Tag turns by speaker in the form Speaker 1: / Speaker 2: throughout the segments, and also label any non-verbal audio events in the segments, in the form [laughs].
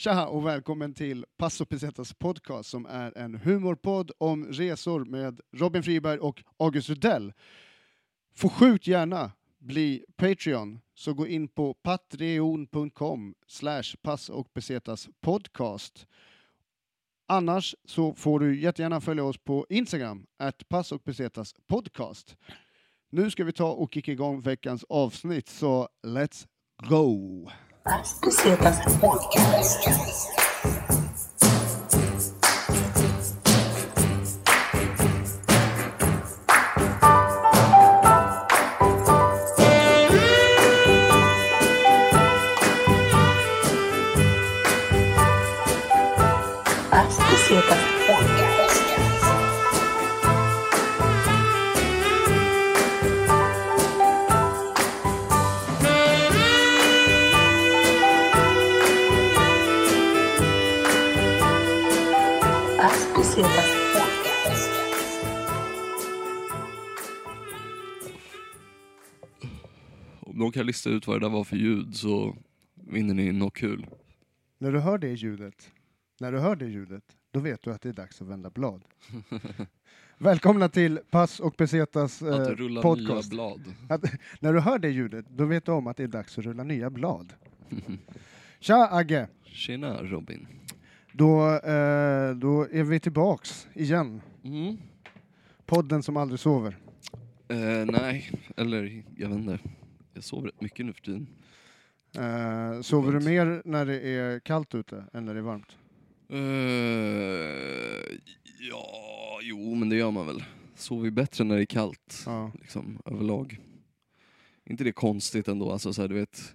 Speaker 1: Tja och välkommen till Passo Pesetas podcast som är en humorpodd om resor med Robin Friberg och August Rudell. Får sjukt gärna bli Patreon, så gå in på patreon.com slash pass och pesetas podcast. Annars så får du jättegärna följa oss på Instagram, at pass och pesetas podcast. Nu ska vi ta och kicka igång veckans avsnitt, så let's go!
Speaker 2: Pesetas podcast.
Speaker 3: Någon kan lista ut vad det där var för ljud så vinner ni något kul.
Speaker 1: När du hör det ljudet, när du hör det ljudet, då vet du att det är dags att vända blad. [laughs] Välkomna till Pass och Pesetas
Speaker 3: Att
Speaker 1: eh,
Speaker 3: rulla
Speaker 1: podcast.
Speaker 3: nya blad.
Speaker 1: Att, när du hör det ljudet, då vet du om att det är dags att rulla nya blad. [laughs] Tja Agge!
Speaker 3: Tjena Robin.
Speaker 1: Då, eh, då är vi tillbaks igen.
Speaker 3: Mm.
Speaker 1: Podden som aldrig sover.
Speaker 3: Eh, nej, eller jag vet inte. Jag sover rätt mycket nu för tiden.
Speaker 1: Eh, sover du mer när det är kallt ute än när det är varmt?
Speaker 3: Eh, ja, jo men det gör man väl. Sover ju bättre när det är kallt,
Speaker 1: Ja.
Speaker 3: liksom överlag. inte det konstigt ändå, alltså så här, du vet.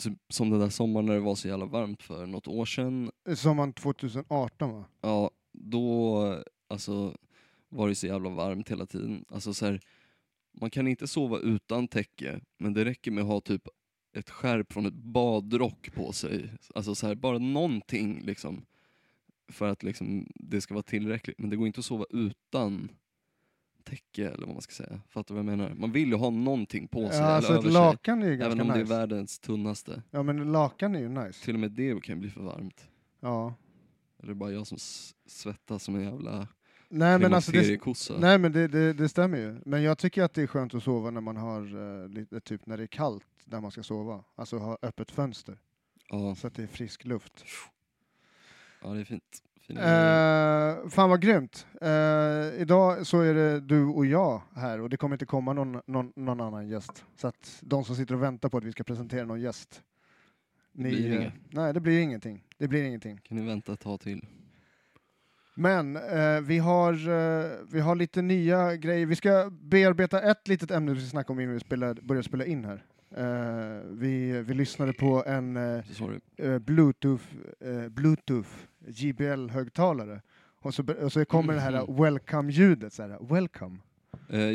Speaker 3: typ Som den där sommaren när det var så jävla varmt för något år sedan.
Speaker 1: Sommaren 2018 va?
Speaker 3: Ja, då alltså, var det så jävla varmt hela tiden. Alltså, så här, man kan inte sova utan täcke, men det räcker med att ha typ ett skärp från ett badrock på sig. Alltså så här, bara någonting liksom. För att liksom, det ska vara tillräckligt. Men det går inte att sova utan täcke eller vad man ska säga. Fattar du vad jag menar? Man vill ju ha någonting på sig
Speaker 1: Ja, alltså ett
Speaker 3: över sig.
Speaker 1: lakan är ju ganska
Speaker 3: Även om det är
Speaker 1: nice.
Speaker 3: världens tunnaste.
Speaker 1: Ja men lakan är ju nice.
Speaker 3: Till och med det kan bli för varmt.
Speaker 1: Ja.
Speaker 3: Eller bara jag som svettas som en jävla
Speaker 1: Nej men alltså det, nej, men det, det, det stämmer ju. Men jag tycker att det är skönt att sova när man har uh, lite, typ när det är kallt där man ska sova. Alltså ha öppet fönster
Speaker 3: Ja,
Speaker 1: så att det är frisk luft.
Speaker 3: ja, det är fint.
Speaker 1: Uh, fan vad grymt. Eh, idag så är det du och jag här och det kommer inte komma någon, någon, någon annan gäst. Så att de som sitter och väntar på att vi ska presentera någon gäst. Ni,
Speaker 3: blir
Speaker 1: eh,
Speaker 3: inget.
Speaker 1: nej, det blir ingenting. Det blir ingenting.
Speaker 3: Kan ni vänta ett tag till?
Speaker 1: Men eh, vi, har, eh, vi har lite nya grejer. Vi ska bearbeta ett litet ämne vi ska snacka om innan vi spelar, börjar spela in här. Eh, vi, vi lyssnade på en eh, eh, Bluetooth, eh, Bluetooth JBL-högtalare. Och så, och så kommer det här
Speaker 3: Mhm.
Speaker 1: welcome-ljudet. Så här, welcome.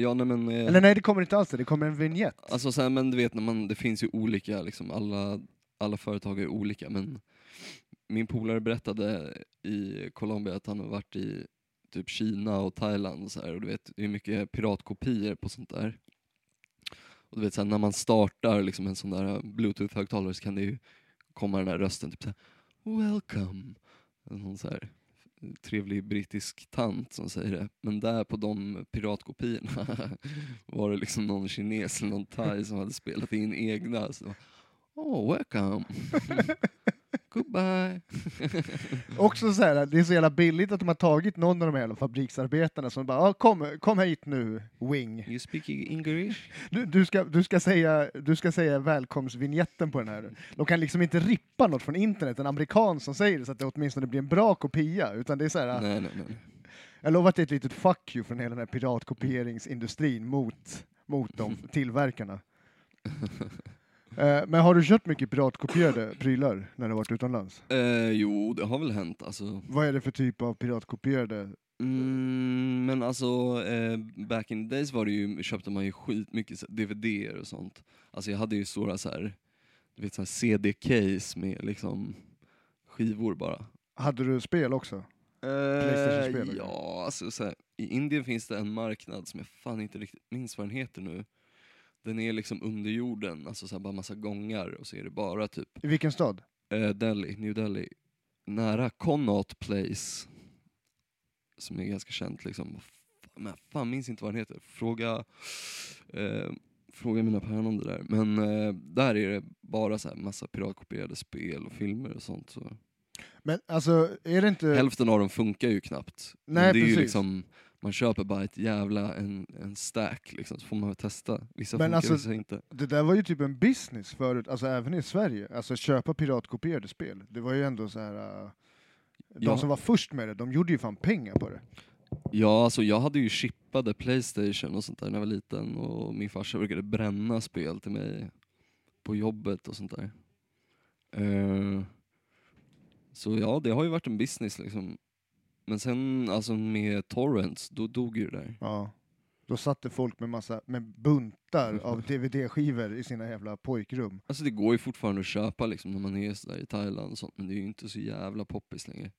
Speaker 3: Ja, nej men...
Speaker 1: Eller nej, det kommer inte alls det. Det kommer en vignett.
Speaker 3: Alltså så här, men du vet, när man, det finns ju olika, liksom, alla, alla företag är olika, men min polare berättade i Colombia att han har varit i typ Kina och Thailand och så här, och du vet, det är mycket piratkopior på sånt där. Och du vet, så här, när man startar liksom, en sån där bluetooth-högtalare så kan det ju komma den här rösten, typ såhär ”Welcome”. En sån så här trevlig brittisk tant som säger det. Men där på de piratkopiorna [laughs] var det liksom någon kines eller någon thai som hade spelat in egna. Så, oh, welcome. [laughs] [laughs] Goodbye. [laughs]
Speaker 1: Också så här, det är så jävla billigt att de har tagit någon av de här jävla fabriksarbetarna som bara ah, kom, kom hit nu, Wing.
Speaker 3: You speak English?
Speaker 1: Du, du, ska, du, ska säga, du ska säga välkomstvinjetten på den här. De kan liksom inte rippa något från internet, en amerikan som säger det så att det åtminstone blir en bra kopia. Utan det är så här,
Speaker 3: Nej, nej, nej.
Speaker 1: jag lovar att det är ett litet fuck you från hela den här piratkopieringsindustrin mot, mot de tillverkarna. [laughs] Eh, men har du köpt mycket piratkopierade prylar när du varit utomlands?
Speaker 3: Eh, jo, det har väl hänt. Alltså.
Speaker 1: Vad är det för typ av piratkopierade?
Speaker 3: Mm, men alltså, eh, back in the days var det ju, köpte man ju skitmycket DVDer och sånt. Alltså jag hade ju stora så här, du vet så här CD-case med liksom skivor bara.
Speaker 1: Hade du spel också? Eller?
Speaker 3: ja, alltså så här, i Indien finns det en marknad som jag fan inte riktigt minns vad den heter nu. Den är liksom under jorden, alltså så här, bara massa gångar och så är det bara typ
Speaker 1: I vilken stad?
Speaker 3: eh, Delhi, New Delhi, nära Connaught Place, som är ganska känt liksom. Men fan minns inte vad den heter. Fråga, eh, fråga mina päron om det där. Men eh, där är det bara så här massa piratkopierade spel och filmer och sånt. Så.
Speaker 1: Men alltså, är det inte...
Speaker 3: Hälften av dem funkar ju knappt. Men
Speaker 1: Nej,
Speaker 3: det är ju
Speaker 1: precis.
Speaker 3: liksom, man köper bara ett jävla, en, en stack liksom, så får man väl testa. Vissa
Speaker 1: Men
Speaker 3: funkar,
Speaker 1: alltså-
Speaker 3: vissa inte.
Speaker 1: Det där var ju typ en business förut, alltså även i Sverige. Alltså köpa piratkopierade spel. Det var ju ändå så här. äh, De
Speaker 3: Ja.
Speaker 1: som var först med det, de gjorde ju fan pengar på det.
Speaker 3: Ja, alltså jag hade ju chippade Playstation och sånt där när jag var liten och min farsa brukade bränna spel till mig på jobbet och sånt där. Eh, så ja, det har ju varit en business liksom. Men sen alltså med torrents, då dog ju det där.
Speaker 1: Ja. Då satt det folk med massa med buntar av DVD-skivor i sina jävla pojkrum.
Speaker 3: Alltså det går ju fortfarande att köpa liksom när man är så där i Thailand och sånt, men det är ju inte så jävla poppis längre.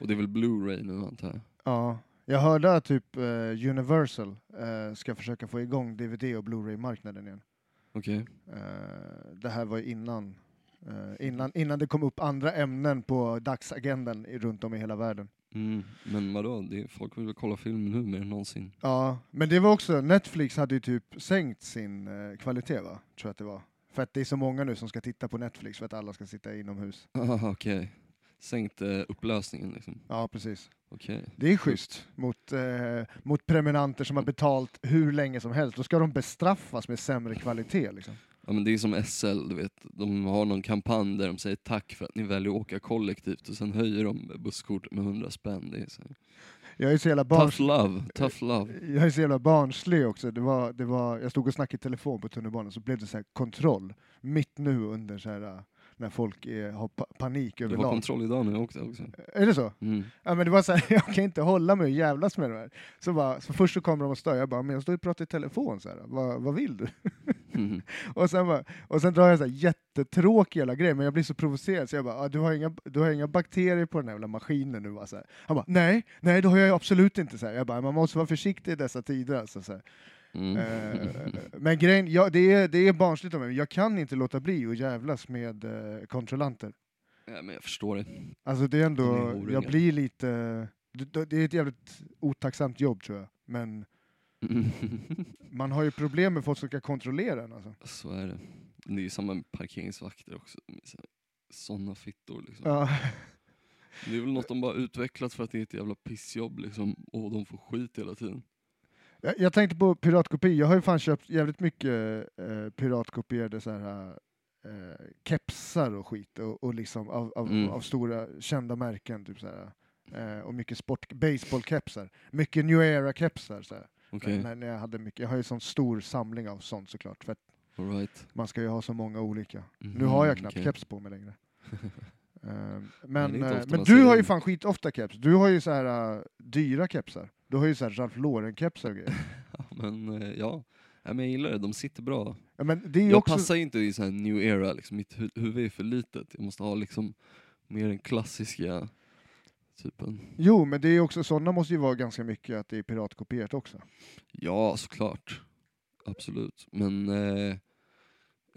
Speaker 3: Och det är väl Blu-ray nu antar jag.
Speaker 1: Ja. Jag hörde att typ eh, Universal eh, ska försöka få igång DVD och Blu-ray-marknaden igen.
Speaker 3: Okej.
Speaker 1: Eh, det här var innan, eh, innan, innan det kom upp andra ämnen på dagsagendan runt om i hela världen.
Speaker 3: Mm, men vadå, det folk vill väl kolla film nu mer än någonsin.
Speaker 1: Ja, men det var också, Netflix hade ju typ sänkt sin eh, kvalitet va? Tror jag att det var. För att det är så många nu som ska titta på Netflix för att alla ska sitta inomhus. [laughs]
Speaker 3: Ah, Okej. Sänkt eh, upplösningen liksom.
Speaker 1: Ja, precis.
Speaker 3: Okej.
Speaker 1: Det är schysst mot, eh, mot prenumeranter som har betalt hur länge som helst. Då ska de bestraffas med sämre kvalitet. Liksom.
Speaker 3: Ja men det är som SL, du vet. De har någon kampanj där de säger tack för att ni väljer att åka kollektivt och sen höjer de busskortet med 100 spänn. Det är så.
Speaker 1: Jag är så jävla
Speaker 3: Tough
Speaker 1: barns...
Speaker 3: love, tough love.
Speaker 1: Jag är så jävla barnslig också. Det var, det var, jag stod och snackade i telefon på tunnelbanan så blev det så här kontroll mitt nu under så här, när folk är, har pa panik
Speaker 3: Du har
Speaker 1: överlag.
Speaker 3: kontroll idag när jag åkte också.
Speaker 1: Är det så?
Speaker 3: Mm.
Speaker 1: Ja, men det var så här, [laughs] jag kan inte hålla mig och jävlas med det här. Så, bara, så först så kommer de och stör, jag bara, men jag står och pratar i telefon, så här. Vad, vad vill du?
Speaker 3: Mm. [laughs]
Speaker 1: Och sen, bara, och sen drar jag så här jättetråkig jävla grej, men jag blir så provocerad så jag bara, ah, du, har inga, du har inga bakterier på den här jävla maskinen nu va? Så här. Han bara, nej, nej det har jag absolut inte. Så här. Jag bara, man måste vara försiktig i dessa tider. Alltså, så här.
Speaker 3: Mm.
Speaker 1: Eh, men grejen, ja, det, är, det är barnsligt av mig, jag kan inte låta bli att jävlas med eh, kontrollanter.
Speaker 3: ja, men jag förstår det.
Speaker 1: Alltså det är ändå,
Speaker 3: är
Speaker 1: jag blir lite, det, är ett jävligt otacksamt jobb tror jag, men [laughs] man har ju problem med folk som ska kontrollera en alltså.
Speaker 3: Så är det. Det är ju samma med parkeringsvakter också. Sådana fittor liksom.
Speaker 1: Ja.
Speaker 3: Det är väl något de bara utvecklat för att det är ett jävla pissjobb liksom. Och de får skit hela tiden.
Speaker 1: Jag, jag tänkte på piratkopi, jag har ju fan köpt jävligt mycket eh, piratkopierade så här, eh, kepsar och skit, och, och liksom av, av,
Speaker 3: Mm.
Speaker 1: av stora kända märken, typ så här, eh, och mycket sport, baseballkepsar, mycket new era-kepsar. Så här.
Speaker 3: Okej,
Speaker 1: När, när jag, hade mycket, jag har ju sån stor samling av sånt såklart, för att
Speaker 3: alright.
Speaker 1: man ska ju ha så många olika.
Speaker 3: Mhm,
Speaker 1: Nu har jag knappt
Speaker 3: okej.
Speaker 1: keps på mig längre. [laughs] Eh, men eh, men
Speaker 3: man
Speaker 1: du har ju fan skitofta keps. Du har ju så här eh, dyra kepsar. Du har ju så här Ralph Lauren-kepsar och grejer. [laughs]
Speaker 3: Ja, men eh, ja. ja, men jag gillar det. De sitter bra.
Speaker 1: Ja, men det är
Speaker 3: Jag
Speaker 1: också...
Speaker 3: passar inte i sån här new era, liksom. mitt hu- huvud är för litet. Jag måste ha liksom mer den klassiska typen.
Speaker 1: Jo, men det är också, sådana måste ju vara ganska mycket att det är piratkopierat också.
Speaker 3: Ja, såklart. Absolut. Men eh,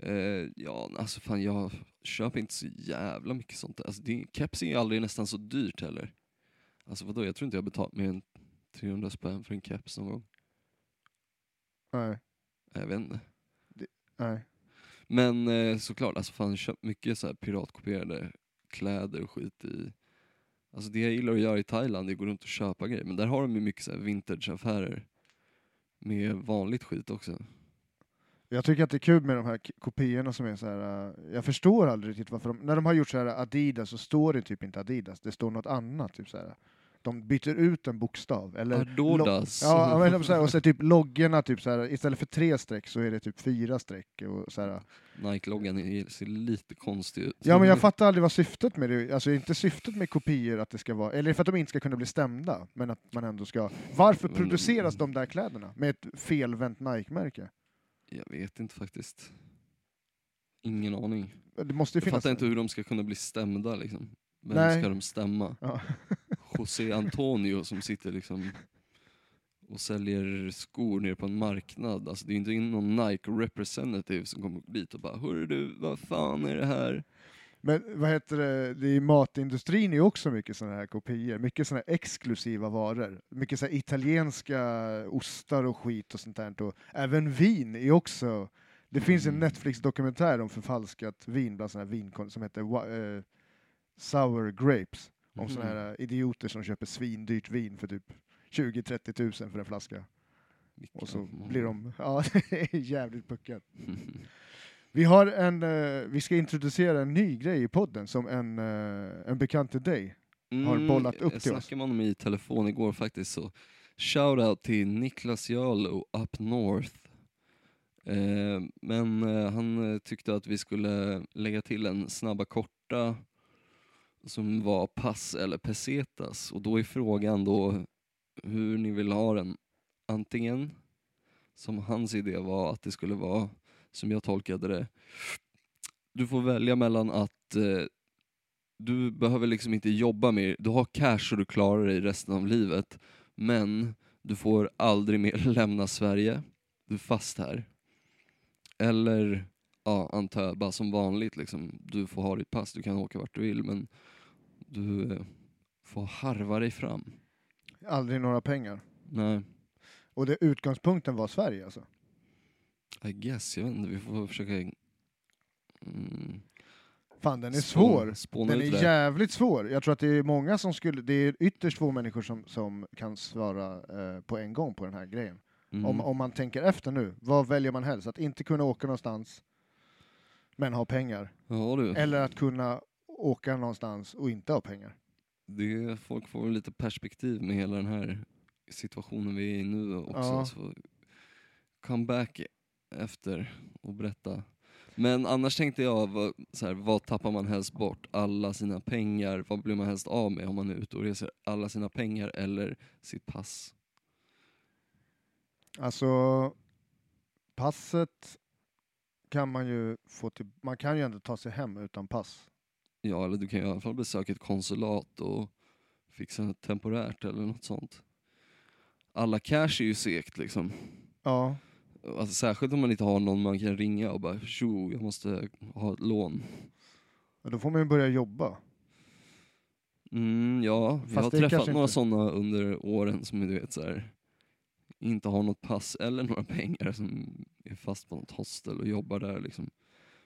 Speaker 3: eh, ja, alltså fan jag köper inte så jävla mycket sånt där. Alltså, det, keps är ju aldrig nästan så dyrt heller. Alltså vadå, jag tror inte jag har betalat mer än 300 spänn för en keps någon gång.
Speaker 1: Nej,
Speaker 3: Jag vet inte.
Speaker 1: nej.
Speaker 3: Men eh, såklart, alltså fan köpt mycket så här piratkopierade kläder och skit i. Alltså det jag gillar att göra i Thailand är att gå runt och köpa grejer. Men där har de ju mycket så här vintageaffärer. Med vanligt skit också.
Speaker 1: Jag tycker att det är kul med de här kopiorna som är så här. eh, jag förstår aldrig riktigt varför de, när de har gjort så här Adidas så står det typ inte Adidas, det står något annat. Typ så här. De byter ut en bokstav. Eller
Speaker 3: Adodas.
Speaker 1: Ja, men så här, och så typ loggorna, typ så här, istället för tre streck så är det typ fyra streck. Och så här.
Speaker 3: Nike-loggan ser lite konstig ut.
Speaker 1: Ja, men jag fattar aldrig vad syftet med det Alltså inte syftet med kopior att det ska vara, eller för att de inte ska kunna bli stämda, men att man ändå ska... Varför produceras de där kläderna med ett felvänt Nike-märke?
Speaker 3: Jag vet inte faktiskt. Ingen aning.
Speaker 1: Det måste ju
Speaker 3: Jag
Speaker 1: finnas...
Speaker 3: fattar inte hur de ska kunna bli stämda liksom. Vem
Speaker 1: Nej.
Speaker 3: ska de stämma?
Speaker 1: Ja. [laughs]
Speaker 3: José Antonio som sitter liksom och säljer skor nere på en marknad. Alltså det är inte någon Nike representative som kommer dit och bara Hörru du, vad fan är det här?
Speaker 1: Men vad heter det, det är matindustrin är ju också mycket sådana här kopior, mycket sådana här exklusiva varor. Mycket så här italienska ostar och skit och sånt där. Och även vin är också, det finns en
Speaker 3: Mm.
Speaker 1: Netflix-dokumentär om förfalskat vin bland sådana här vin som heter eh, Sour Grapes. Om
Speaker 3: Mhm.
Speaker 1: sådana här idioter som köper svindyrt vin för typ 20-30 tusen för en flaska. Och så blir de, ja [laughs] det är jävligt puckat. [laughs] Vi har en, eh, vi ska introducera en ny grej i podden som en, eh, en bekant till dig. har bollat upp
Speaker 3: Mm, jag
Speaker 1: till oss.
Speaker 3: snackade med honom i telefon igår faktiskt, så shoutout till Niklas Jarlo up north. Eh, men eh, han eh, tyckte att vi skulle lägga till en snabba korta som var pass eller pesetas och då är frågan då hur ni vill ha den. Antingen, som hans idé var att det skulle vara, som jag tolkade det, du får välja mellan att eh, du behöver liksom inte jobba mer, du har cash så du klarar dig resten av livet, men du får aldrig mer [laughs] lämna Sverige, du är fast här. Eller, ja antar jag, bara som vanligt liksom, du får ha ditt pass, du kan åka vart du vill men du eh, får harva dig fram.
Speaker 1: Aldrig några pengar.
Speaker 3: Nej,
Speaker 1: Och det, utgångspunkten var Sverige alltså?
Speaker 3: I guess, jag vet inte, vi får försöka mm,
Speaker 1: Fan den är
Speaker 3: spå-
Speaker 1: svår.
Speaker 3: Spåna
Speaker 1: Den är jävligt svår. Jag tror att det är många som skulle, det är ytterst få människor som, som kan svara eh, på en gång på den här grejen.
Speaker 3: Mm.
Speaker 1: Om, om man tänker efter nu, vad väljer man helst? Att inte kunna åka någonstans men ha pengar?
Speaker 3: Ja
Speaker 1: Eller att kunna åka någonstans och inte ha pengar?
Speaker 3: det, folk får lite perspektiv med hela den här situationen vi är i nu också.
Speaker 1: Ja.
Speaker 3: Så come back efter och berätta. Men annars tänkte jag, vad, så här, vad tappar man helst bort? Alla sina pengar, vad blir man helst av med om man är ute och reser? Alla sina pengar eller sitt pass?
Speaker 1: Alltså, passet kan man ju få till, man kan ju ändå ta sig hem utan pass.
Speaker 3: Ja, eller du kan ju i alla fall besöka ett konsulat och fixa något temporärt eller något sånt. Alla cash är ju segt liksom.
Speaker 1: Ja,
Speaker 3: Alltså, särskilt om man inte har någon man kan ringa och bara tjo, jag måste ha ett lån.
Speaker 1: och då får man ju börja jobba.
Speaker 3: Mm, ja,
Speaker 1: Fast
Speaker 3: har
Speaker 1: det
Speaker 3: träffat några
Speaker 1: inte-
Speaker 3: sådana under åren som du vet så här, inte har något pass eller några pengar som är fast på något hostel och jobbar där liksom.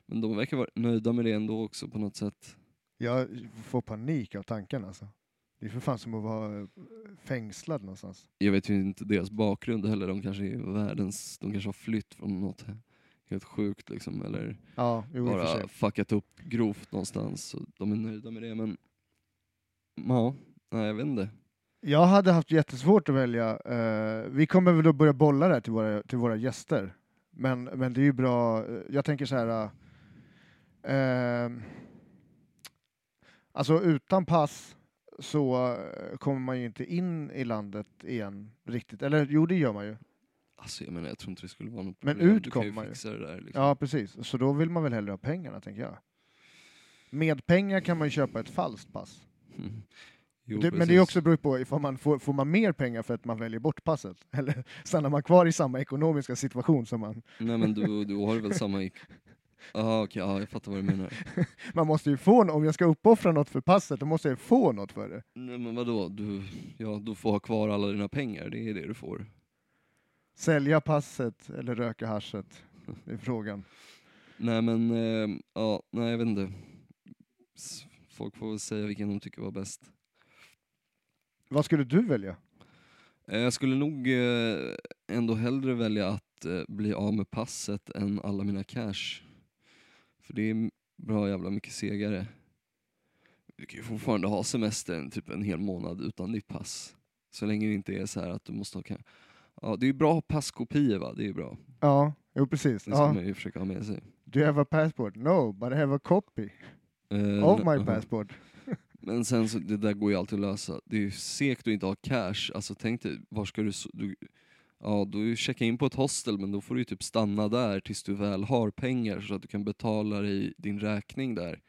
Speaker 3: Men de verkar vara nöjda med det ändå också på något sätt.
Speaker 1: Jag får panik av tanken alltså. Det är för fan som att vara eh, fängslad någonstans.
Speaker 3: Jag vet ju inte deras bakgrund heller, de kanske är världens, de kanske har flytt från något helt sjukt liksom, eller
Speaker 1: Ja, jo,
Speaker 3: bara fuckat upp grovt någonstans. Så de är nöjda med det men, ja, nej jag vet inte.
Speaker 1: Jag hade haft jättesvårt att välja. eh, vi kommer väl att börja bolla det här till våra, till våra gäster. Men, men det är ju bra. eh, Jag tänker så här. eh, alltså utan pass så eh, kommer man ju inte in i landet igen riktigt. Eller jo, det gör man ju.
Speaker 3: Alltså jag menar jag tror inte det skulle vara något
Speaker 1: Men
Speaker 3: problem.
Speaker 1: ut
Speaker 3: kan ju
Speaker 1: kommer man ju.
Speaker 3: fixa det där liksom.
Speaker 1: Ja, precis. Så då vill man väl hellre ha pengarna, tänker jag. Med pengar kan man ju köpa ett falskt pass.
Speaker 3: Mm. Jo,
Speaker 1: det, men det är också beror på ifall man får, får man mer pengar för att man väljer bort passet, [laughs] eller stannar man kvar i samma ekonomiska situation som man...
Speaker 3: Nej men du, du har väl samma... [laughs] Jaha okej, ja, jag fattar vad du menar. [laughs]
Speaker 1: Man måste ju få, om jag ska uppoffra något för passet, då måste jag ju få något för det.
Speaker 3: Nej men vadå, du, ja, du får ha kvar alla dina pengar, det är det du får.
Speaker 1: Sälja passet eller röka haschet, det är frågan.
Speaker 3: Nej men, eh, ja, nej jag vet inte. S- Folk får väl säga vilken de tycker var bäst.
Speaker 1: Vad skulle du välja?
Speaker 3: Eh, Jag skulle nog eh, ändå hellre välja att eh, bli av med passet än alla mina cash. För det är bra jävla mycket segare. Du kan ju fortfarande ha semestern typ en hel månad utan ditt pass. Så länge det inte är så här att du måste ha... Ja, det är ju bra passkopior va, det är bra.
Speaker 1: Ja, jo precis.
Speaker 3: Det ska
Speaker 1: Ja.
Speaker 3: man ju försöka ha med sig.
Speaker 1: Do you have a passport? No, but I have a copy
Speaker 3: Eh,
Speaker 1: of my passport. [laughs]
Speaker 3: Men sen så, det där går ju alltid att lösa. Det är ju segt att inte ha cash. Alltså tänk dig, var ska du... du ja, du checka in på ett hostel men då får du ju typ stanna där tills du väl har pengar så att du kan betala dig din räkning där.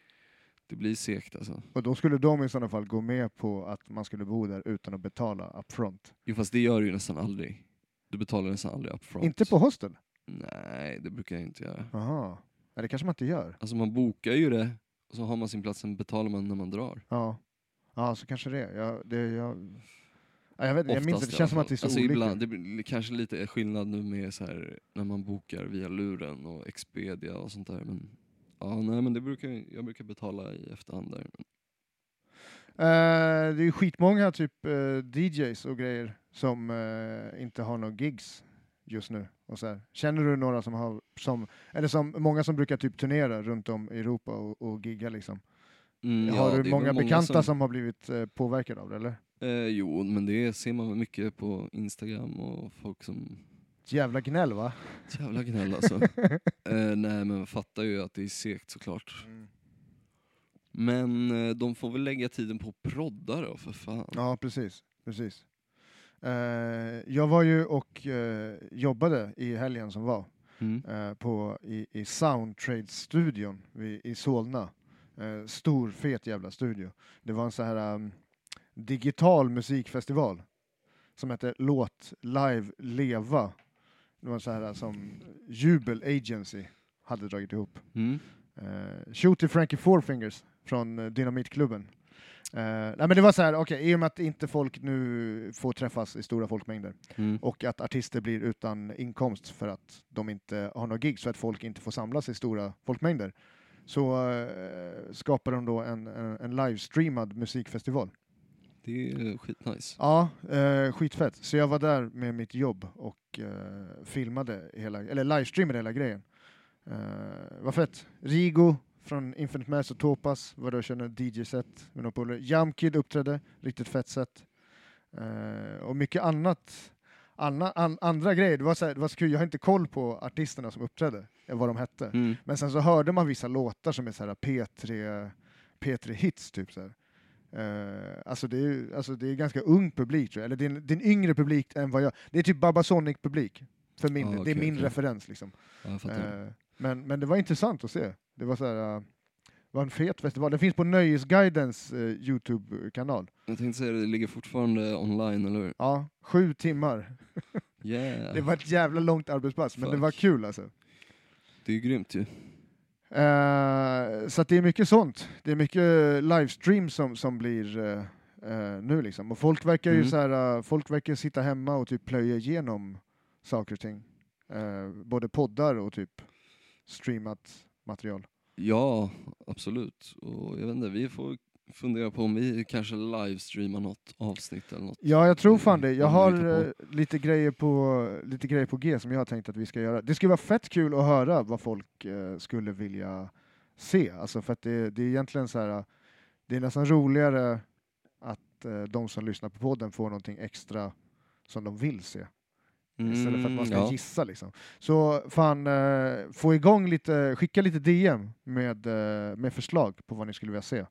Speaker 3: Det blir segt alltså.
Speaker 1: Och då skulle de i sådana fall gå med på att man skulle bo där utan att betala upfront.
Speaker 3: Jo fast det gör du ju nästan aldrig. Du betalar nästan aldrig upfront.
Speaker 1: Inte på hostel?
Speaker 3: Nej, det brukar jag inte göra.
Speaker 1: Jaha. Nej, det kanske man inte gör.
Speaker 3: Alltså man bokar ju det så har man sin plats, sen betalar man när man drar.
Speaker 1: Ja, ja så kanske det. Jag, det jag, ja, jag, vet, jag minns det
Speaker 3: i
Speaker 1: känns som att det är så
Speaker 3: alltså
Speaker 1: olika.
Speaker 3: Ibland, det blir kanske lite skillnad nu med så här, när man bokar via luren och Expedia och sånt där. Men, ja, nej, men det brukar, jag brukar betala i efterhand där.
Speaker 1: Eh, det är ju skitmånga typ eh, DJs och grejer som eh, inte har några gigs just nu. Och så här. Känner du några som har, som, eller som, många som brukar typ turnera runt om i Europa och, och gigga liksom?
Speaker 3: Mm,
Speaker 1: har
Speaker 3: ja, det
Speaker 1: du många
Speaker 3: väl
Speaker 1: bekanta som... har blivit påverkade av det eller?
Speaker 3: Eh, jo, men det ser man mycket på Instagram och folk som...
Speaker 1: Jävla gnäll va?
Speaker 3: Jävla gnäll alltså. [laughs] eh, nej, men jag fattar ju att det är segt såklart. Men eh, de får väl lägga tiden på att prodda då, för fan.
Speaker 1: Ja, precis. precis. Eh, jag var ju och eh, jobbade i helgen som var
Speaker 3: Mm.
Speaker 1: eh, på, i, i Soundtrade-studion i Solna. Stor, fet jävla studio. Det var en så här um, digital musikfestival som hette Låt Live Leva. Det var så här som Jubel Agency hade dragit ihop.
Speaker 3: Mm.
Speaker 1: Uh, Shoot till Frankie Four Fingers från uh, Dynamitklubben. Uh, nej men det var så här, okej, i och med att inte folk nu får träffas i stora folkmängder
Speaker 3: Mm.
Speaker 1: och att artister blir utan inkomst för att de inte har några gig så att folk inte får samlas i stora folkmängder så uh, skapar de då en, en, en livestreamad musikfestival.
Speaker 3: Det är skitnice.
Speaker 1: Ja, uh, skitfett. Så jag var där med mitt jobb och uh, filmade hela, eller livestreamade hela grejen. Uh, vad fett. Rigo från Infinite Mass och Topas var där och körde DJ-set med några polare. Jamkid uppträdde, riktigt fett set. Uh, och mycket annat, anna, an, andra grejer. Det var, så här, det var så kul, jag har inte koll på artisterna som uppträdde, eh, vad de hette.
Speaker 3: Mm.
Speaker 1: Men sen så hörde man vissa låtar som är så här P3, P3 hits typ så här. Eh, alltså, det är, alltså det är ganska ung publik tror jag, eller det är en, det är en yngre publik än vad jag... Det är typ Babasonic-publik, för min,
Speaker 3: Ah,
Speaker 1: det är min
Speaker 3: okej.
Speaker 1: referens liksom.
Speaker 3: Ja.
Speaker 1: Eh, men, men det var intressant att se. Det var så här, det var en fet festival. Den finns på Nöjesguidens Youtube-kanal.
Speaker 3: Jag tänkte säga det, ligger fortfarande online, eller hur?
Speaker 1: Ja, sju timmar.
Speaker 3: Yeah. [laughs]
Speaker 1: Det var ett jävla långt arbetspass, men det
Speaker 3: Fuck.
Speaker 1: var kul alltså.
Speaker 3: Det är ju grymt ju.
Speaker 1: Eh, så det är mycket sånt. Det är mycket livestream som, som blir eh, eh, nu liksom. Och folk verkar ju
Speaker 3: Mm.
Speaker 1: så här, folk verkar sitta hemma och typ plöja igenom saker och ting. Både poddar och typ streamat material.
Speaker 3: Ja, absolut. Och jag vet inte, vi får fundera på om vi kanske livestreamar något avsnitt eller något.
Speaker 1: Ja, jag tror fan det. Jag har eh, lite, grejer på, lite grejer på G som jag har tänkt att vi ska göra. Det skulle vara fett kul att höra vad folk eh, skulle vilja se. Alltså för att det, det är egentligen så här, det är nästan roligare att eh, de som lyssnar på podden får någonting extra som de vill se. Istället för att man ska
Speaker 3: Mm, ja.
Speaker 1: gissa liksom. Så fan, eh, få igång lite, skicka lite DM med, eh, med förslag på vad ni skulle vilja se.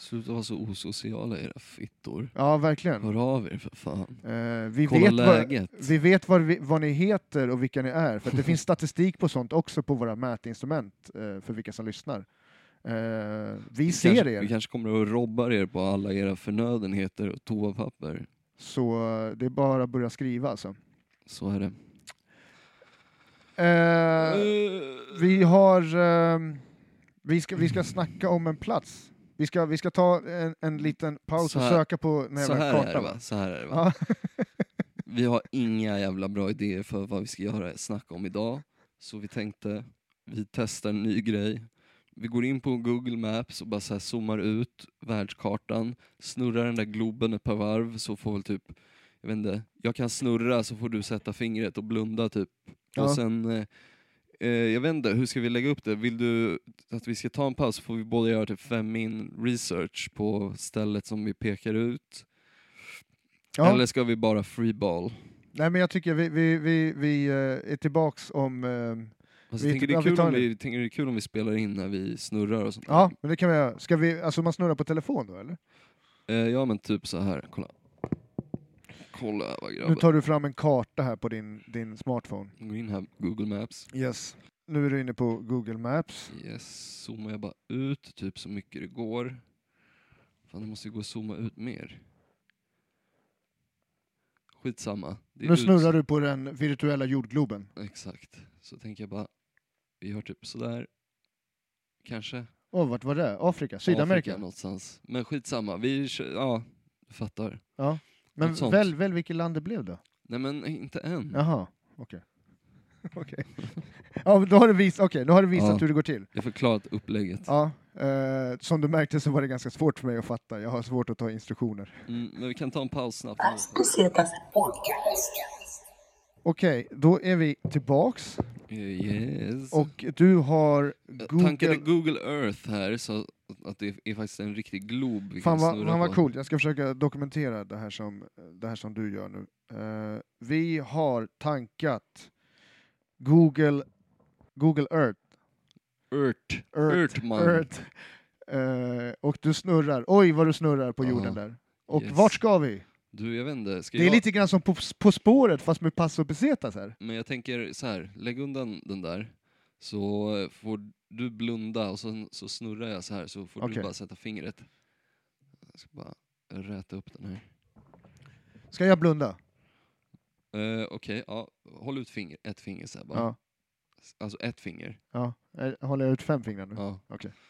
Speaker 3: Sluta vara så osociala era fittor.
Speaker 1: Ja, verkligen.
Speaker 3: Hör av er för fan.
Speaker 1: Eh, vi,
Speaker 3: Kolla
Speaker 1: vet vad,
Speaker 3: läget.
Speaker 1: vi vet vad, vi, vad ni heter och vilka ni är, för det finns statistik på sånt också på våra mätinstrument eh, för vilka som lyssnar. Eh, vi ser
Speaker 3: kanske,
Speaker 1: er,
Speaker 3: Vi kanske kommer att robba er på alla era förnödenheter och toapapper.
Speaker 1: så eh, det är bara att börja skriva alltså.
Speaker 3: Så är det.
Speaker 1: Eh, vi har, ehm, vi, ska, vi ska snacka om en plats. Vi ska, vi ska ta en, en liten paus
Speaker 3: Så
Speaker 1: och
Speaker 3: här-
Speaker 1: söka på en
Speaker 3: Så här är
Speaker 1: karta.
Speaker 3: det va? Så här är det va? [laughs] Vi har inga jävla bra idéer för vad vi ska göra, snacka om idag. Så vi tänkte, vi testar en ny grej. Vi går in på Google Maps och bara så här zoomar ut världskartan, snurrar den där globen ett par varv så får väl typ, jag vet inte, jag kan snurra så får du sätta fingret och blunda typ.
Speaker 1: Ja.
Speaker 3: Och sen, eh, eh, jag vet inte, hur ska vi lägga upp det? Vill du att vi ska ta en paus så får vi båda göra typ fem min research på stället som vi pekar ut.
Speaker 1: Ja.
Speaker 3: Eller ska vi bara freeball?
Speaker 1: Nej men jag tycker vi, vi, vi, vi eh, är tillbaks om... ehm,
Speaker 3: Alltså,
Speaker 1: Vi-
Speaker 3: tänker, det är kul om vi, tänker det är kul om vi spelar in när vi snurrar och sånt
Speaker 1: ja, men det kan vi göra. Ska vi, alltså man snurrar på telefon då eller?
Speaker 3: Eh, ja men typ så här. kolla. Kolla vad
Speaker 1: Nu tar du fram en karta här på din, din smartphone.
Speaker 3: Gå in här, Google Maps.
Speaker 1: Yes. Nu är du inne på Google Maps.
Speaker 3: Yes, zoomar jag bara ut typ så mycket det går. Fan det måste ju gå att zooma ut mer. Skitsamma. Det
Speaker 1: Nu snurrar du på den virtuella jordgloben.
Speaker 3: Exakt. Så tänker jag bara, vi har typ sådär. Kanske.
Speaker 1: Åh, vart var det? Afrika? Sydamerika?
Speaker 3: Afrika någonstans. Men skitsamma, vi ja, fattar.
Speaker 1: Men
Speaker 3: sånt.
Speaker 1: väl, väl vilket land det blev då?
Speaker 3: Nej men inte än.
Speaker 1: Jaha, okej. [laughs] Okej. Ja, men då har du visat, okej, då har du visat
Speaker 3: Ja.
Speaker 1: hur det går till.
Speaker 3: Jag har förklarat upplägget.
Speaker 1: Ja, eh, som du märkte så var det ganska svårt för mig att fatta. Jag har svårt att ta instruktioner.
Speaker 3: Mm, men vi kan ta en paus snabbt.
Speaker 2: Podcast.
Speaker 1: Okej, då är vi tillbaks
Speaker 3: Eh, Yes.
Speaker 1: och du har
Speaker 3: är
Speaker 1: Google...
Speaker 3: Google Earth här, så att det är faktiskt en riktig glob vi
Speaker 1: Fan
Speaker 3: kan
Speaker 1: vad, vad coolt, jag ska försöka dokumentera det här som, det här som du gör nu. Eh, vi har tankat Google, Google Earth.
Speaker 3: Earth.
Speaker 1: Earth,
Speaker 3: Earth.
Speaker 1: Earth. Eh, och du snurrar, oj vad du snurrar på jorden där. Och
Speaker 3: yes.
Speaker 1: vart ska vi?
Speaker 3: Du, jag vet inte. Ska
Speaker 1: Det är
Speaker 3: jag...
Speaker 1: lite grann som på, på spåret fast med pass och pesetas här.
Speaker 3: Men jag tänker så här, lägg undan den där. Så får du blunda och så, så snurrar jag så här så får
Speaker 1: Okej.
Speaker 3: du bara sätta fingret. Jag ska bara räta upp den här.
Speaker 1: Ska jag blunda?
Speaker 3: Uh, Okej, ja. Håll ut finger, ett finger så här bara.
Speaker 1: Ja.
Speaker 3: Alltså ett finger.
Speaker 1: ja. Eh, Håller jag ut fem fingrar nu?
Speaker 3: Ja.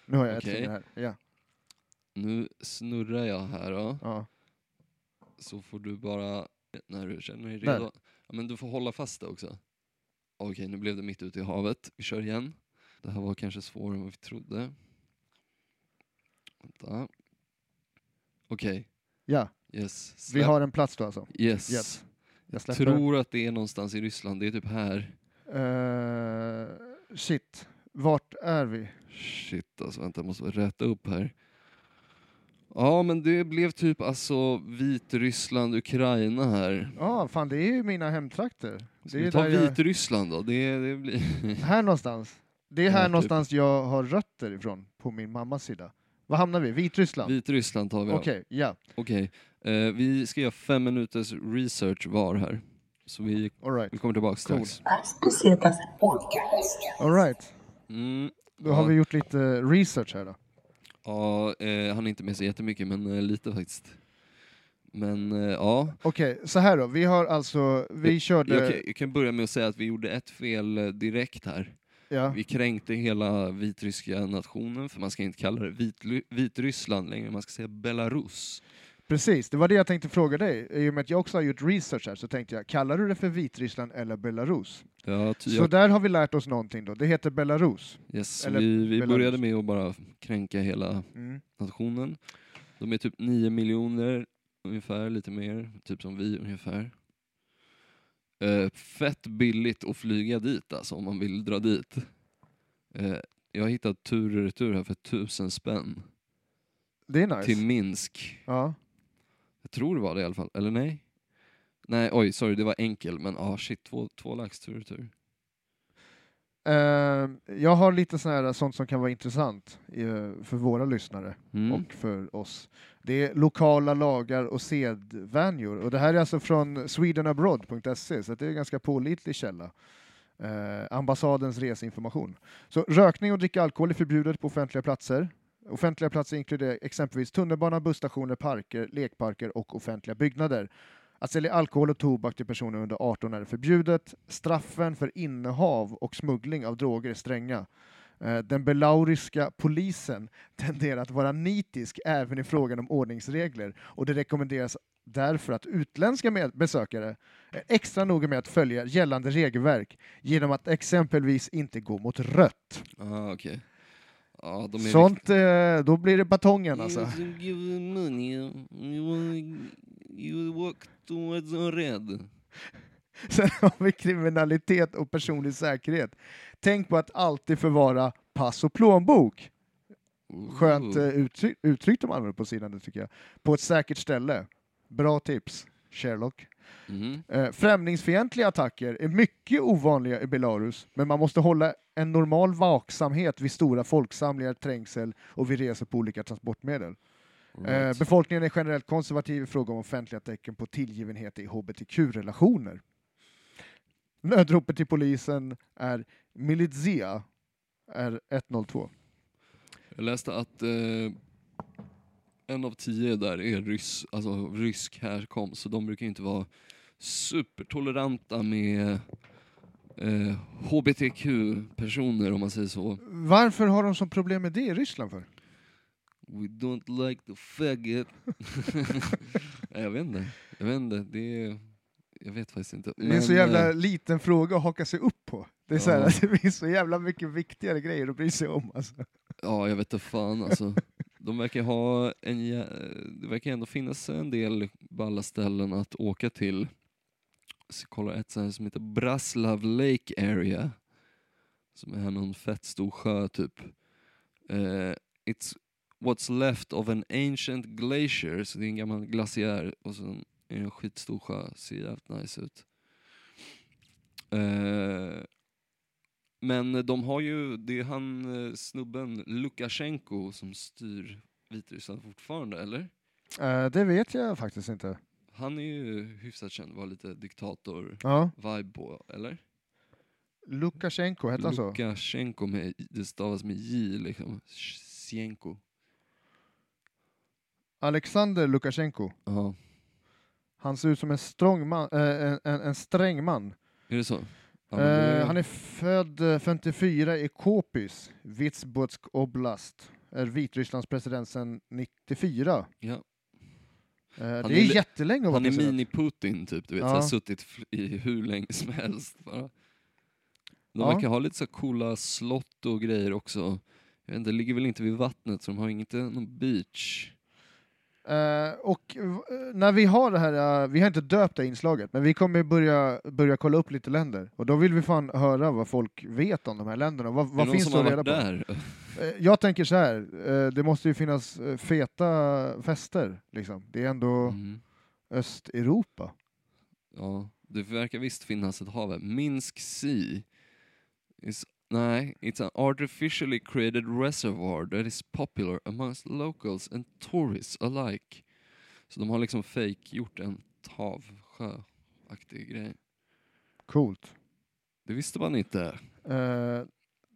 Speaker 1: Nu har jag ett
Speaker 3: Okej.
Speaker 1: finger här. Ja.
Speaker 3: Nu snurrar jag här då.
Speaker 1: ja.
Speaker 3: Så får du bara, när du känner dig
Speaker 1: Där.
Speaker 3: redo. Ja, men du får hålla fast det också. Okej, nu blev det mitt ute i havet. Vi kör igen. Det här var kanske svårare än vad vi trodde. Vänta. Okej,
Speaker 1: ja.
Speaker 3: yes.
Speaker 1: Vi
Speaker 3: Släpp.
Speaker 1: har en plats då alltså.
Speaker 3: Yes.
Speaker 1: Yes. Jag släpper.
Speaker 3: Tror att det är någonstans i Ryssland. Det är typ här.
Speaker 1: Eh, shit, vart är vi?
Speaker 3: Shit alltså, vänta jag måste rätta upp här. Ja men det blev typ alltså Vitryssland, Ukraina här.
Speaker 1: Ja, fan det är ju mina hemtrakter.
Speaker 3: Ska vi ta
Speaker 1: där jag,
Speaker 3: Vitryssland då? Det, det blir... [laughs]
Speaker 1: här någonstans. Det är här
Speaker 3: Ja, typ.
Speaker 1: någonstans jag har rötter ifrån, på min mammas sida. Var hamnar vi? Vitryssland?
Speaker 3: Vitryssland tar vi.
Speaker 1: Okej, ja.
Speaker 3: Okej. Eh, vi ska göra fem minuters research var här. Så vi,
Speaker 1: Alright.
Speaker 3: vi kommer tillbaka strax.
Speaker 2: Pesetas Podcast.
Speaker 1: Alright.
Speaker 3: Mm.
Speaker 1: Då
Speaker 3: Ja.
Speaker 1: har vi gjort lite research här då.
Speaker 3: Ja, eh, han är inte med så jättemycket men eh, lite faktiskt. Men eh, ja,
Speaker 1: Okej, så här då. Vi har alltså, vi körde...
Speaker 3: jag kan, jag kan börja med att säga att vi gjorde ett fel eh, direkt här.
Speaker 1: ja.
Speaker 3: Vi kränkte hela vitryska nationen, för man ska inte kalla det Vitly- Vitryssland längre, man ska säga Belarus.
Speaker 1: Precis, det var det jag tänkte fråga dig. I och med att jag också har gjort research här så tänkte jag, kallar du det för Vitryssland eller Belarus?
Speaker 3: Ja,
Speaker 1: Så där har vi lärt oss någonting då. Det heter Belarus.
Speaker 3: yes,
Speaker 1: eller
Speaker 3: vi, vi
Speaker 1: Belarus.
Speaker 3: började med att bara kränka hela
Speaker 1: Mm.
Speaker 3: nationen. De är typ 9 miljoner ungefär, lite mer, typ som vi ungefär. Eh, fett billigt att flyga dit alltså, om man vill dra dit. Eh, jag har hittat tur och retur här för tusen spänn
Speaker 1: Det är nice.
Speaker 3: till Minsk.
Speaker 1: Ja.
Speaker 3: Jag tror det var det i alla fall, eller nej? Nej, oj, sorry, det var enkel, men ah shit, två, två lax tur och retur.
Speaker 1: Ehm, jag har lite sån här, sånt som kan vara intressant eh, för våra lyssnare
Speaker 3: Mm.
Speaker 1: och för oss. Det är lokala lagar och sedvänjor. Och det här är alltså från swedenabroad.se, så det är en ganska pålitlig källa. Eh, ambassadens reseinformation. Så rökning och dricka alkohol är förbjudet på offentliga platser. Offentliga platser inkluderar exempelvis tunnelbana, busstationer, parker, lekparker och offentliga byggnader. Att sälja alkohol och tobak till personer under 18 är förbjudet. Straffen för innehav och smuggling av droger är stränga. Eh, den belauriska polisen [laughs] tenderar att vara nitisk även i frågan om ordningsregler och det rekommenderas därför att utländska med- besökare är extra noga med att följa gällande regelverk genom att exempelvis inte gå mot rött.
Speaker 3: Ah, okay. Ja, de
Speaker 1: Sånt, eh, då blir det batongen alltså.
Speaker 3: You give money, you, you walk towards a red. [laughs]
Speaker 1: Sen har vi kriminalitet och personlig säkerhet. Tänk på att alltid förvara pass och plånbok. Skönt eh, uttryck, uttryck de använder på sidan, det tycker jag. På ett säkert ställe. Bra tips, Sherlock. Eh, främlingsfientliga attacker är mycket ovanliga i Belarus, men man måste hålla en normal vaksamhet vid stora folksamlingar, trängsel och vid resor på olika transportmedel. Eh,
Speaker 3: Right.
Speaker 1: befolkningen är generellt konservativ i fråga om offentliga tecken på tillgivenhet i hbtq-relationer. Nödropet till polisen är Militsia är 102.
Speaker 3: Jag läste att eh, en av tio där är ryss, alltså rysk härkomst, så de brukar inte vara supertoleranta med eh, HBTQ-personer om man säger så.
Speaker 1: Varför har de som problem med det i Ryssland för?
Speaker 3: We don't like the faggot. [laughs] Nej, jag vet inte. Jag vet inte. Det är, jag vet faktiskt inte.
Speaker 1: Det är en så jävla
Speaker 3: eh,
Speaker 1: liten fråga att haka sig upp på. Det är så här,
Speaker 3: Ja.
Speaker 1: att det finns så jävla mycket viktigare grejer att bry sig om. Alltså.
Speaker 3: Ja, jag vet inte fan alltså. De verkar ha en, det verkar ändå finnas en del balla ställen att åka till. Så jag kollar ett sånt här som heter Braslav Lake Area. Som är någon fett stor sjö typ. Uh, it's what's left of an ancient glacier, så det är en gammal glaciär och så är det en skitstor sjö, ser jävligt nice ut. Uh, men de har ju, det är han eh, snubben Lukasjenko som styr Vitryssland fortfarande, eller?
Speaker 1: Eh, det vet jag faktiskt inte.
Speaker 3: Han är ju hyfsat känd, var lite diktator-vibe
Speaker 1: Ja.
Speaker 3: på, eller?
Speaker 1: Lukasjenko, hette han så?
Speaker 3: Lukasjenko, med, det stavas med J liksom. Sjenko.
Speaker 1: Alexander Lukasjenko.
Speaker 3: Ja,
Speaker 1: Han ser ut som en, strong man, en, en, en sträng man.
Speaker 3: är det så? Ja, det-
Speaker 1: Eh, han är född eh, 54 i Kopis, Vitsbotsk oblast. Är Vitrysslands president sedan 94.
Speaker 3: ja.
Speaker 1: Eh, det är,
Speaker 3: är
Speaker 1: jättelänge att vara
Speaker 3: Han är mini-Putin typ, du vet,
Speaker 1: Ja.
Speaker 3: så har suttit i hur länge som helst bara. De
Speaker 1: Ja.
Speaker 3: verkar ha lite så coola slott och grejer också. Jag vet inte, det ligger väl inte vid vattnet så de har inte någon beach.
Speaker 1: Eh, och eh, när vi har det här, eh, vi har inte döpt det inslaget, men vi kommer börja, börja kolla upp lite länder. Och då vill vi fan höra vad folk vet om de här länderna. Vad, vad finns det att reda på?
Speaker 3: där?
Speaker 1: Jag tänker så här, det måste ju finnas feta fester. Liksom. Det är ändå
Speaker 3: Mm.
Speaker 1: Östeuropa.
Speaker 3: Ja, det verkar visst finnas ett hav. Minsk Sea. Is, nej, it's an artificially created reservoir that is popular amongst locals and tourists alike. Så de har liksom fake gjort en havsjöaktig grej.
Speaker 1: Coolt.
Speaker 3: Det visste man inte.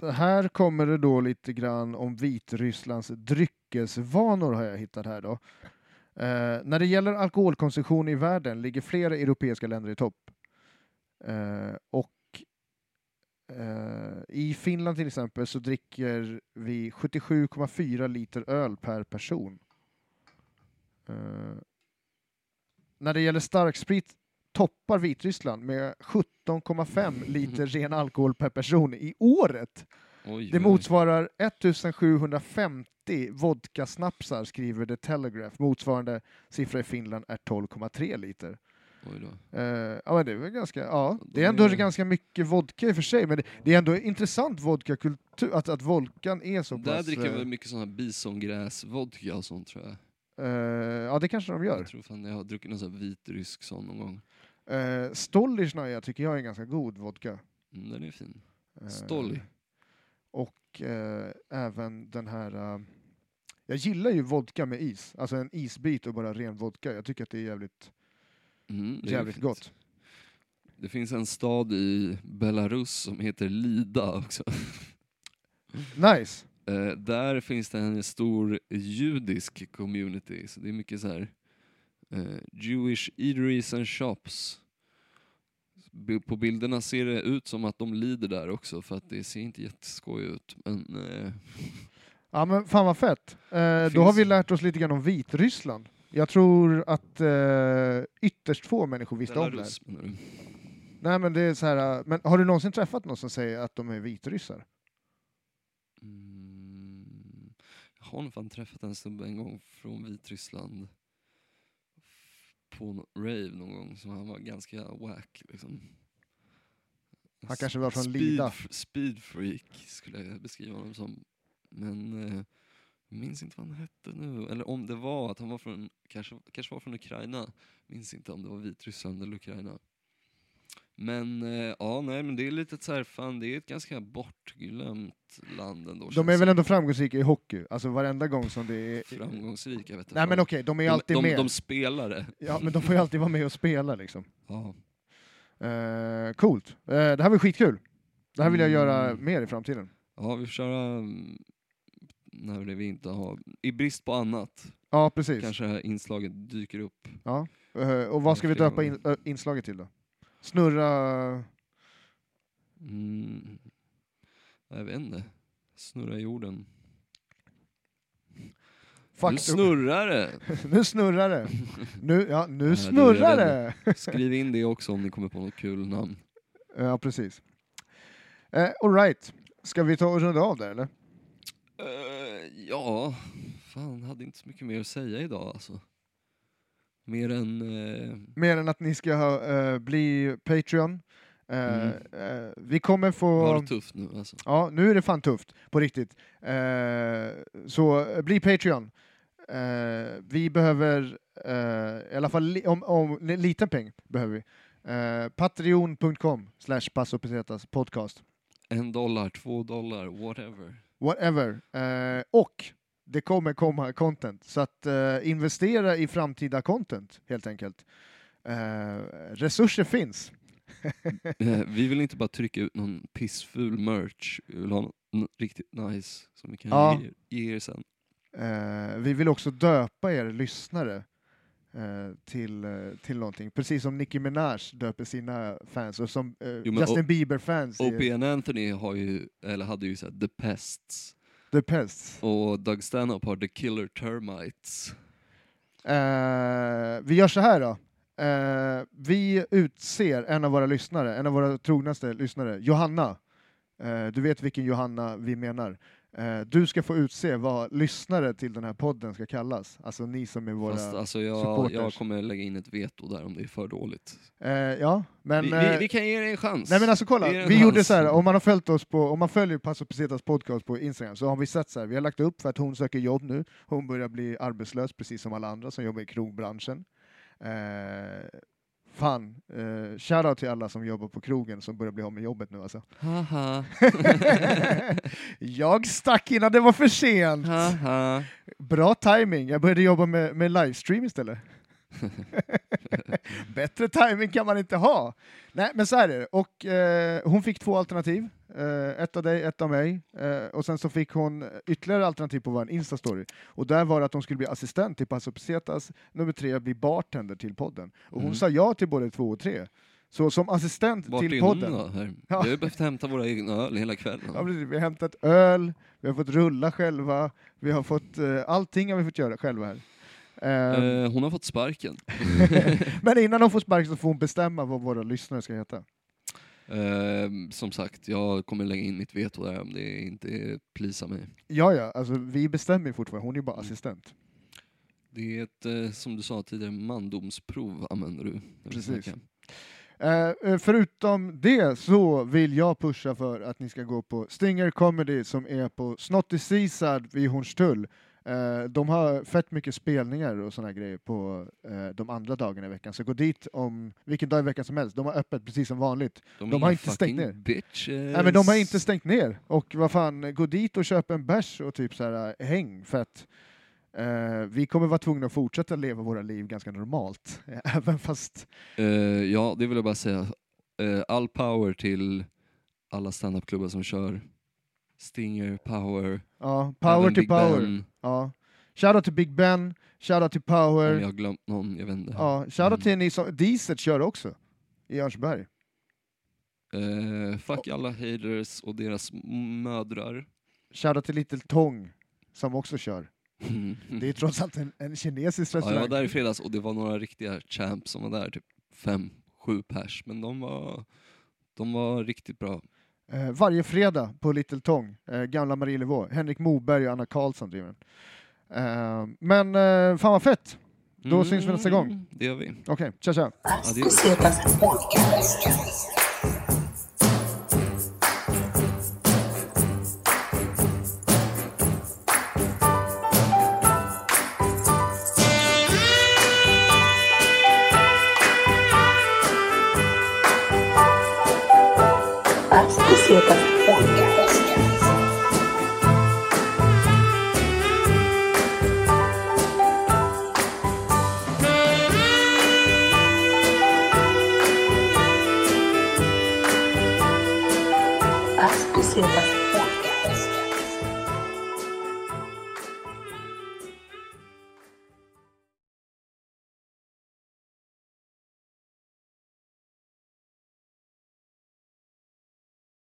Speaker 1: Det här kommer det då lite grann om Vitrysslands dryckesvanor har jag hittat här då. Eh, när det gäller alkoholkonsumtion i världen ligger flera europeiska länder i topp. Eh, och i Finland till exempel så dricker vi 77,4 liter öl per person. Eh, när det gäller starksprit toppar Vitryssland med 17,5 [laughs] liter ren alkohol per person i året.
Speaker 3: Oj,
Speaker 1: Det motsvarar 1750 vodkasnapsar, skriver The Telegraph. Motsvarande siffra i Finland är 12,3 liter. Eh, ja, men det är väl ganska, ja,
Speaker 3: De
Speaker 1: det är ändå
Speaker 3: är-
Speaker 1: ganska mycket vodka i och för sig, men det, det är ändå intressant vodkakultur, att, att vodkan är så
Speaker 3: Där
Speaker 1: pass...
Speaker 3: dricker
Speaker 1: eh,
Speaker 3: väl mycket sån här bisongräs-vodka och sånt tror jag.
Speaker 1: eh, ja, det kanske de gör.
Speaker 3: Jag tror fan jag har druckit någon sån vitrysk sån någon gång.
Speaker 1: Uh, Stollichnaja tycker jag är en ganska god vodka.
Speaker 3: Mm, den är fin.
Speaker 1: Eh,
Speaker 3: Stolly.
Speaker 1: Och eh, även den här... jag gillar ju vodka med is, alltså en isbit och bara ren vodka. Jag tycker att det är jävligt,
Speaker 3: Mm,
Speaker 1: jävligt gott.
Speaker 3: Det finns en stad i Belarus som heter Lida också.
Speaker 1: Nice! [laughs]
Speaker 3: Eh, där finns det en stor judisk community, så det är mycket så här eh, Jewish eateries and shops. På bilderna ser det ut som att de lider där också, för att det ser inte jätteskoj ut. Men eh, [laughs]
Speaker 1: Ja men fan vad fett. Eh, Då
Speaker 3: Finns-
Speaker 1: har vi lärt oss lite grann om Vitryssland. Jag tror att eh, ytterst få människor visste om det? Nej men det är så här, eh, men har du någonsin träffat någon som säger att de är vitryssar?
Speaker 3: Mm, jag har nog fan träffat en snubbe en gång från Vitryssland på en rave någon gång, så han var ganska wack liksom.
Speaker 1: Han kanske var från
Speaker 3: speed,
Speaker 1: Lida.
Speaker 3: Speedfreak skulle jag beskriva honom som. Men eh, minns inte vad han hette nu, eller om det var att han var från, kanske, kanske var från Ukraina. Minns inte om det var Vitryssland eller Ukraina. Men eh, ja, nej men det är lite så här, fan det är ett ganska bortglömt land ändå.
Speaker 1: De är väl ändå framgångsrika i hockey? Alltså varenda gång som det är...
Speaker 3: framgångsrika, jag vet inte
Speaker 1: Nej men okej, de är ju
Speaker 3: de,
Speaker 1: alltid
Speaker 3: de,
Speaker 1: med.
Speaker 3: de spelar det.
Speaker 1: Ja men de får ju alltid vara med och spela liksom.
Speaker 3: Ja.
Speaker 1: Eh, coolt. Eh, det här var skitkul. Det här vill jag göra
Speaker 3: Mm.
Speaker 1: mer i framtiden.
Speaker 3: ja, vi får köra mm, när vi inte har, i brist på annat,
Speaker 1: Ja precis.
Speaker 3: kanske det här inslaget dyker upp.
Speaker 1: Ja. Eh, och vad ska vi döpa in, ö, inslaget till då? Snurra...
Speaker 3: Mm. Jag vet inte. Snurra jorden.
Speaker 1: Fuck,
Speaker 3: nu snurrar det! [laughs]
Speaker 1: nu snurrar det. Nu, ja, nu [laughs]
Speaker 3: det
Speaker 1: snurrar det. [laughs]
Speaker 3: Skriv in det också om ni kommer på något kul namn.
Speaker 1: Ja, precis. Eh, all right. Ska vi ta och runda av där eller?
Speaker 3: Eh, ja, fan hade inte så mycket mer att säga idag alltså. Mer än... eh,
Speaker 1: Mer än att ni ska ha, eh, bli Patreon. Eh,
Speaker 3: Mm.
Speaker 1: eh, vi kommer få...
Speaker 3: ha det tufft nu alltså.
Speaker 1: Ja, nu är det fan tufft, på riktigt. Eh, så bli Patreon. Vi behöver, eh, i alla fall li- om, om, en liten peng behöver vi. Patreon.com slash podcast.
Speaker 3: En dollar, två dollar, whatever.
Speaker 1: Whatever. Eh, och det kommer komma content, så att eh, investera i framtida content helt enkelt. Eh, resurser finns. [laughs]
Speaker 3: Eh, vi vill inte bara trycka ut någon pissful merch, vi vill ha något riktigt nice som vi kan
Speaker 1: Ja.
Speaker 3: ge, ge er sen.
Speaker 1: Eh, vi vill också döpa er lyssnare till, eh, till någonting, precis som Nicki Minaj döper sina fans och som eh,
Speaker 3: men
Speaker 1: Justin Bieber-fans i
Speaker 3: O.P. and Anthony har ju, eller hade ju såhär The Pests,
Speaker 1: The Pests.
Speaker 3: och Doug Stanhope har The Killer Termites.
Speaker 1: Eh, vi gör så här då. Eh, vi utser en av våra lyssnare, en av våra trognaste lyssnare, Johanna. Eh, du vet vilken Johanna vi menar. Eh, du ska få utse vad lyssnare till den här podden ska kallas. Alltså ni som är våra...
Speaker 3: Fast alltså jag,
Speaker 1: supporters.
Speaker 3: jag kommer lägga in ett veto där om det är för dåligt.
Speaker 1: Eh, ja, men...
Speaker 3: vi,
Speaker 1: eh,
Speaker 3: vi, vi kan ge er en chans.
Speaker 1: Nej men alltså kolla, vi gjorde
Speaker 3: chans.
Speaker 1: så här, om man har följt oss på, om man följer Paso Pesetas podcast på Instagram så har vi sett så här, vi har lagt upp för att hon söker jobb nu, hon börjar bli arbetslös precis som alla andra som jobbar i krogbranschen. Eh, fan, eh, shoutout till alla som jobbar på krogen som börjar bli av med jobbet nu alltså.
Speaker 3: Haha, [laughs]
Speaker 1: jag stack innan det var för sent!
Speaker 3: haha.
Speaker 1: Bra timing. jag började jobba med, med livestream istället. [laughs] Bättre timing kan man inte ha. Nej, men så är det. Och, eh, hon fick två alternativ. Eh, ett av dig, ett av mig. Eh, och sen så fick hon ytterligare alternativ på vår Insta-story. Och där var det att hon skulle bli assistent till Paso Pesetas. Nummer tre, bli bartender till podden. Och hon
Speaker 3: Mm.
Speaker 1: sa ja till både två och tre. Så som assistent
Speaker 3: Vart
Speaker 1: till
Speaker 3: är hon
Speaker 1: podden.
Speaker 3: då? Här? [laughs]
Speaker 1: Ja.
Speaker 3: Vi har behövt hämta våra egna öl hela kvällen.
Speaker 1: Ja, vi har hämtat öl, vi har fått rulla själva, vi har fått, eh, allting har vi fått göra själva här. Eh,
Speaker 3: Eh, hon har fått sparken. [laughs]
Speaker 1: Men innan hon får sparken så får hon bestämma vad våra lyssnare ska heta.
Speaker 3: Eh, som sagt, jag kommer lägga in mitt veto där om det inte plisar mig.
Speaker 1: Ja, ja, alltså vi bestämmer fortfarande, hon är ju bara
Speaker 3: Mm.
Speaker 1: assistent.
Speaker 3: Det är ett, eh, som du sa tidigare, mandomsprov använder du.
Speaker 1: Precis. eh, förutom det så vill jag pusha för att ni ska gå på Stinger Comedy som är på Snotty Seaside vid Hornstull. Eh, de har fett mycket spelningar och såna här grejer på eh, de andra dagarna i veckan, så gå dit om vilken dag i veckan som helst. De har öppet precis som vanligt. De har
Speaker 3: inga
Speaker 1: inte stängt ner.
Speaker 3: Bitches.
Speaker 1: Nej men de har inte stängt ner. Och vad fan, gå dit och köp en bärs och typ så här äh, häng för att eh, vi kommer vara tvungna att fortsätta leva våra liv ganska normalt. [laughs] Även fast,
Speaker 3: Eh, ja, det vill jag bara säga. Eh, all power till alla standupklubbar som kör. Stinger, power,
Speaker 1: ja, power till power.
Speaker 3: Ben.
Speaker 1: Ja. Shoutout till Big Ben, shoutout till
Speaker 3: Om
Speaker 1: power.
Speaker 3: jag har glömt någon, jag vet inte.
Speaker 1: Ja, shoutout
Speaker 3: Mm.
Speaker 1: till ni som, Diesel kör också. I Örnsberg.
Speaker 3: Eh, fuck alla haters och deras mödrar.
Speaker 1: Shoutout till Little Tong som också kör. [laughs] Det är trots allt en, en kinesisk
Speaker 3: ja, jag var
Speaker 1: restaurang.
Speaker 3: där i fredags och det var några riktiga champs som var där, typ fem, sju pers. Men de var, de var riktigt bra.
Speaker 1: Eh, varje fredag på Little Tong, eh, gamla Marielevå. Henrik Moberg och Anna Karlsson driver den. Eh, men eh, fan vad fett! Då syns vi nästa gång.
Speaker 3: Det gör vi.
Speaker 1: Okej, tja tja!
Speaker 2: Pesetas Podcast.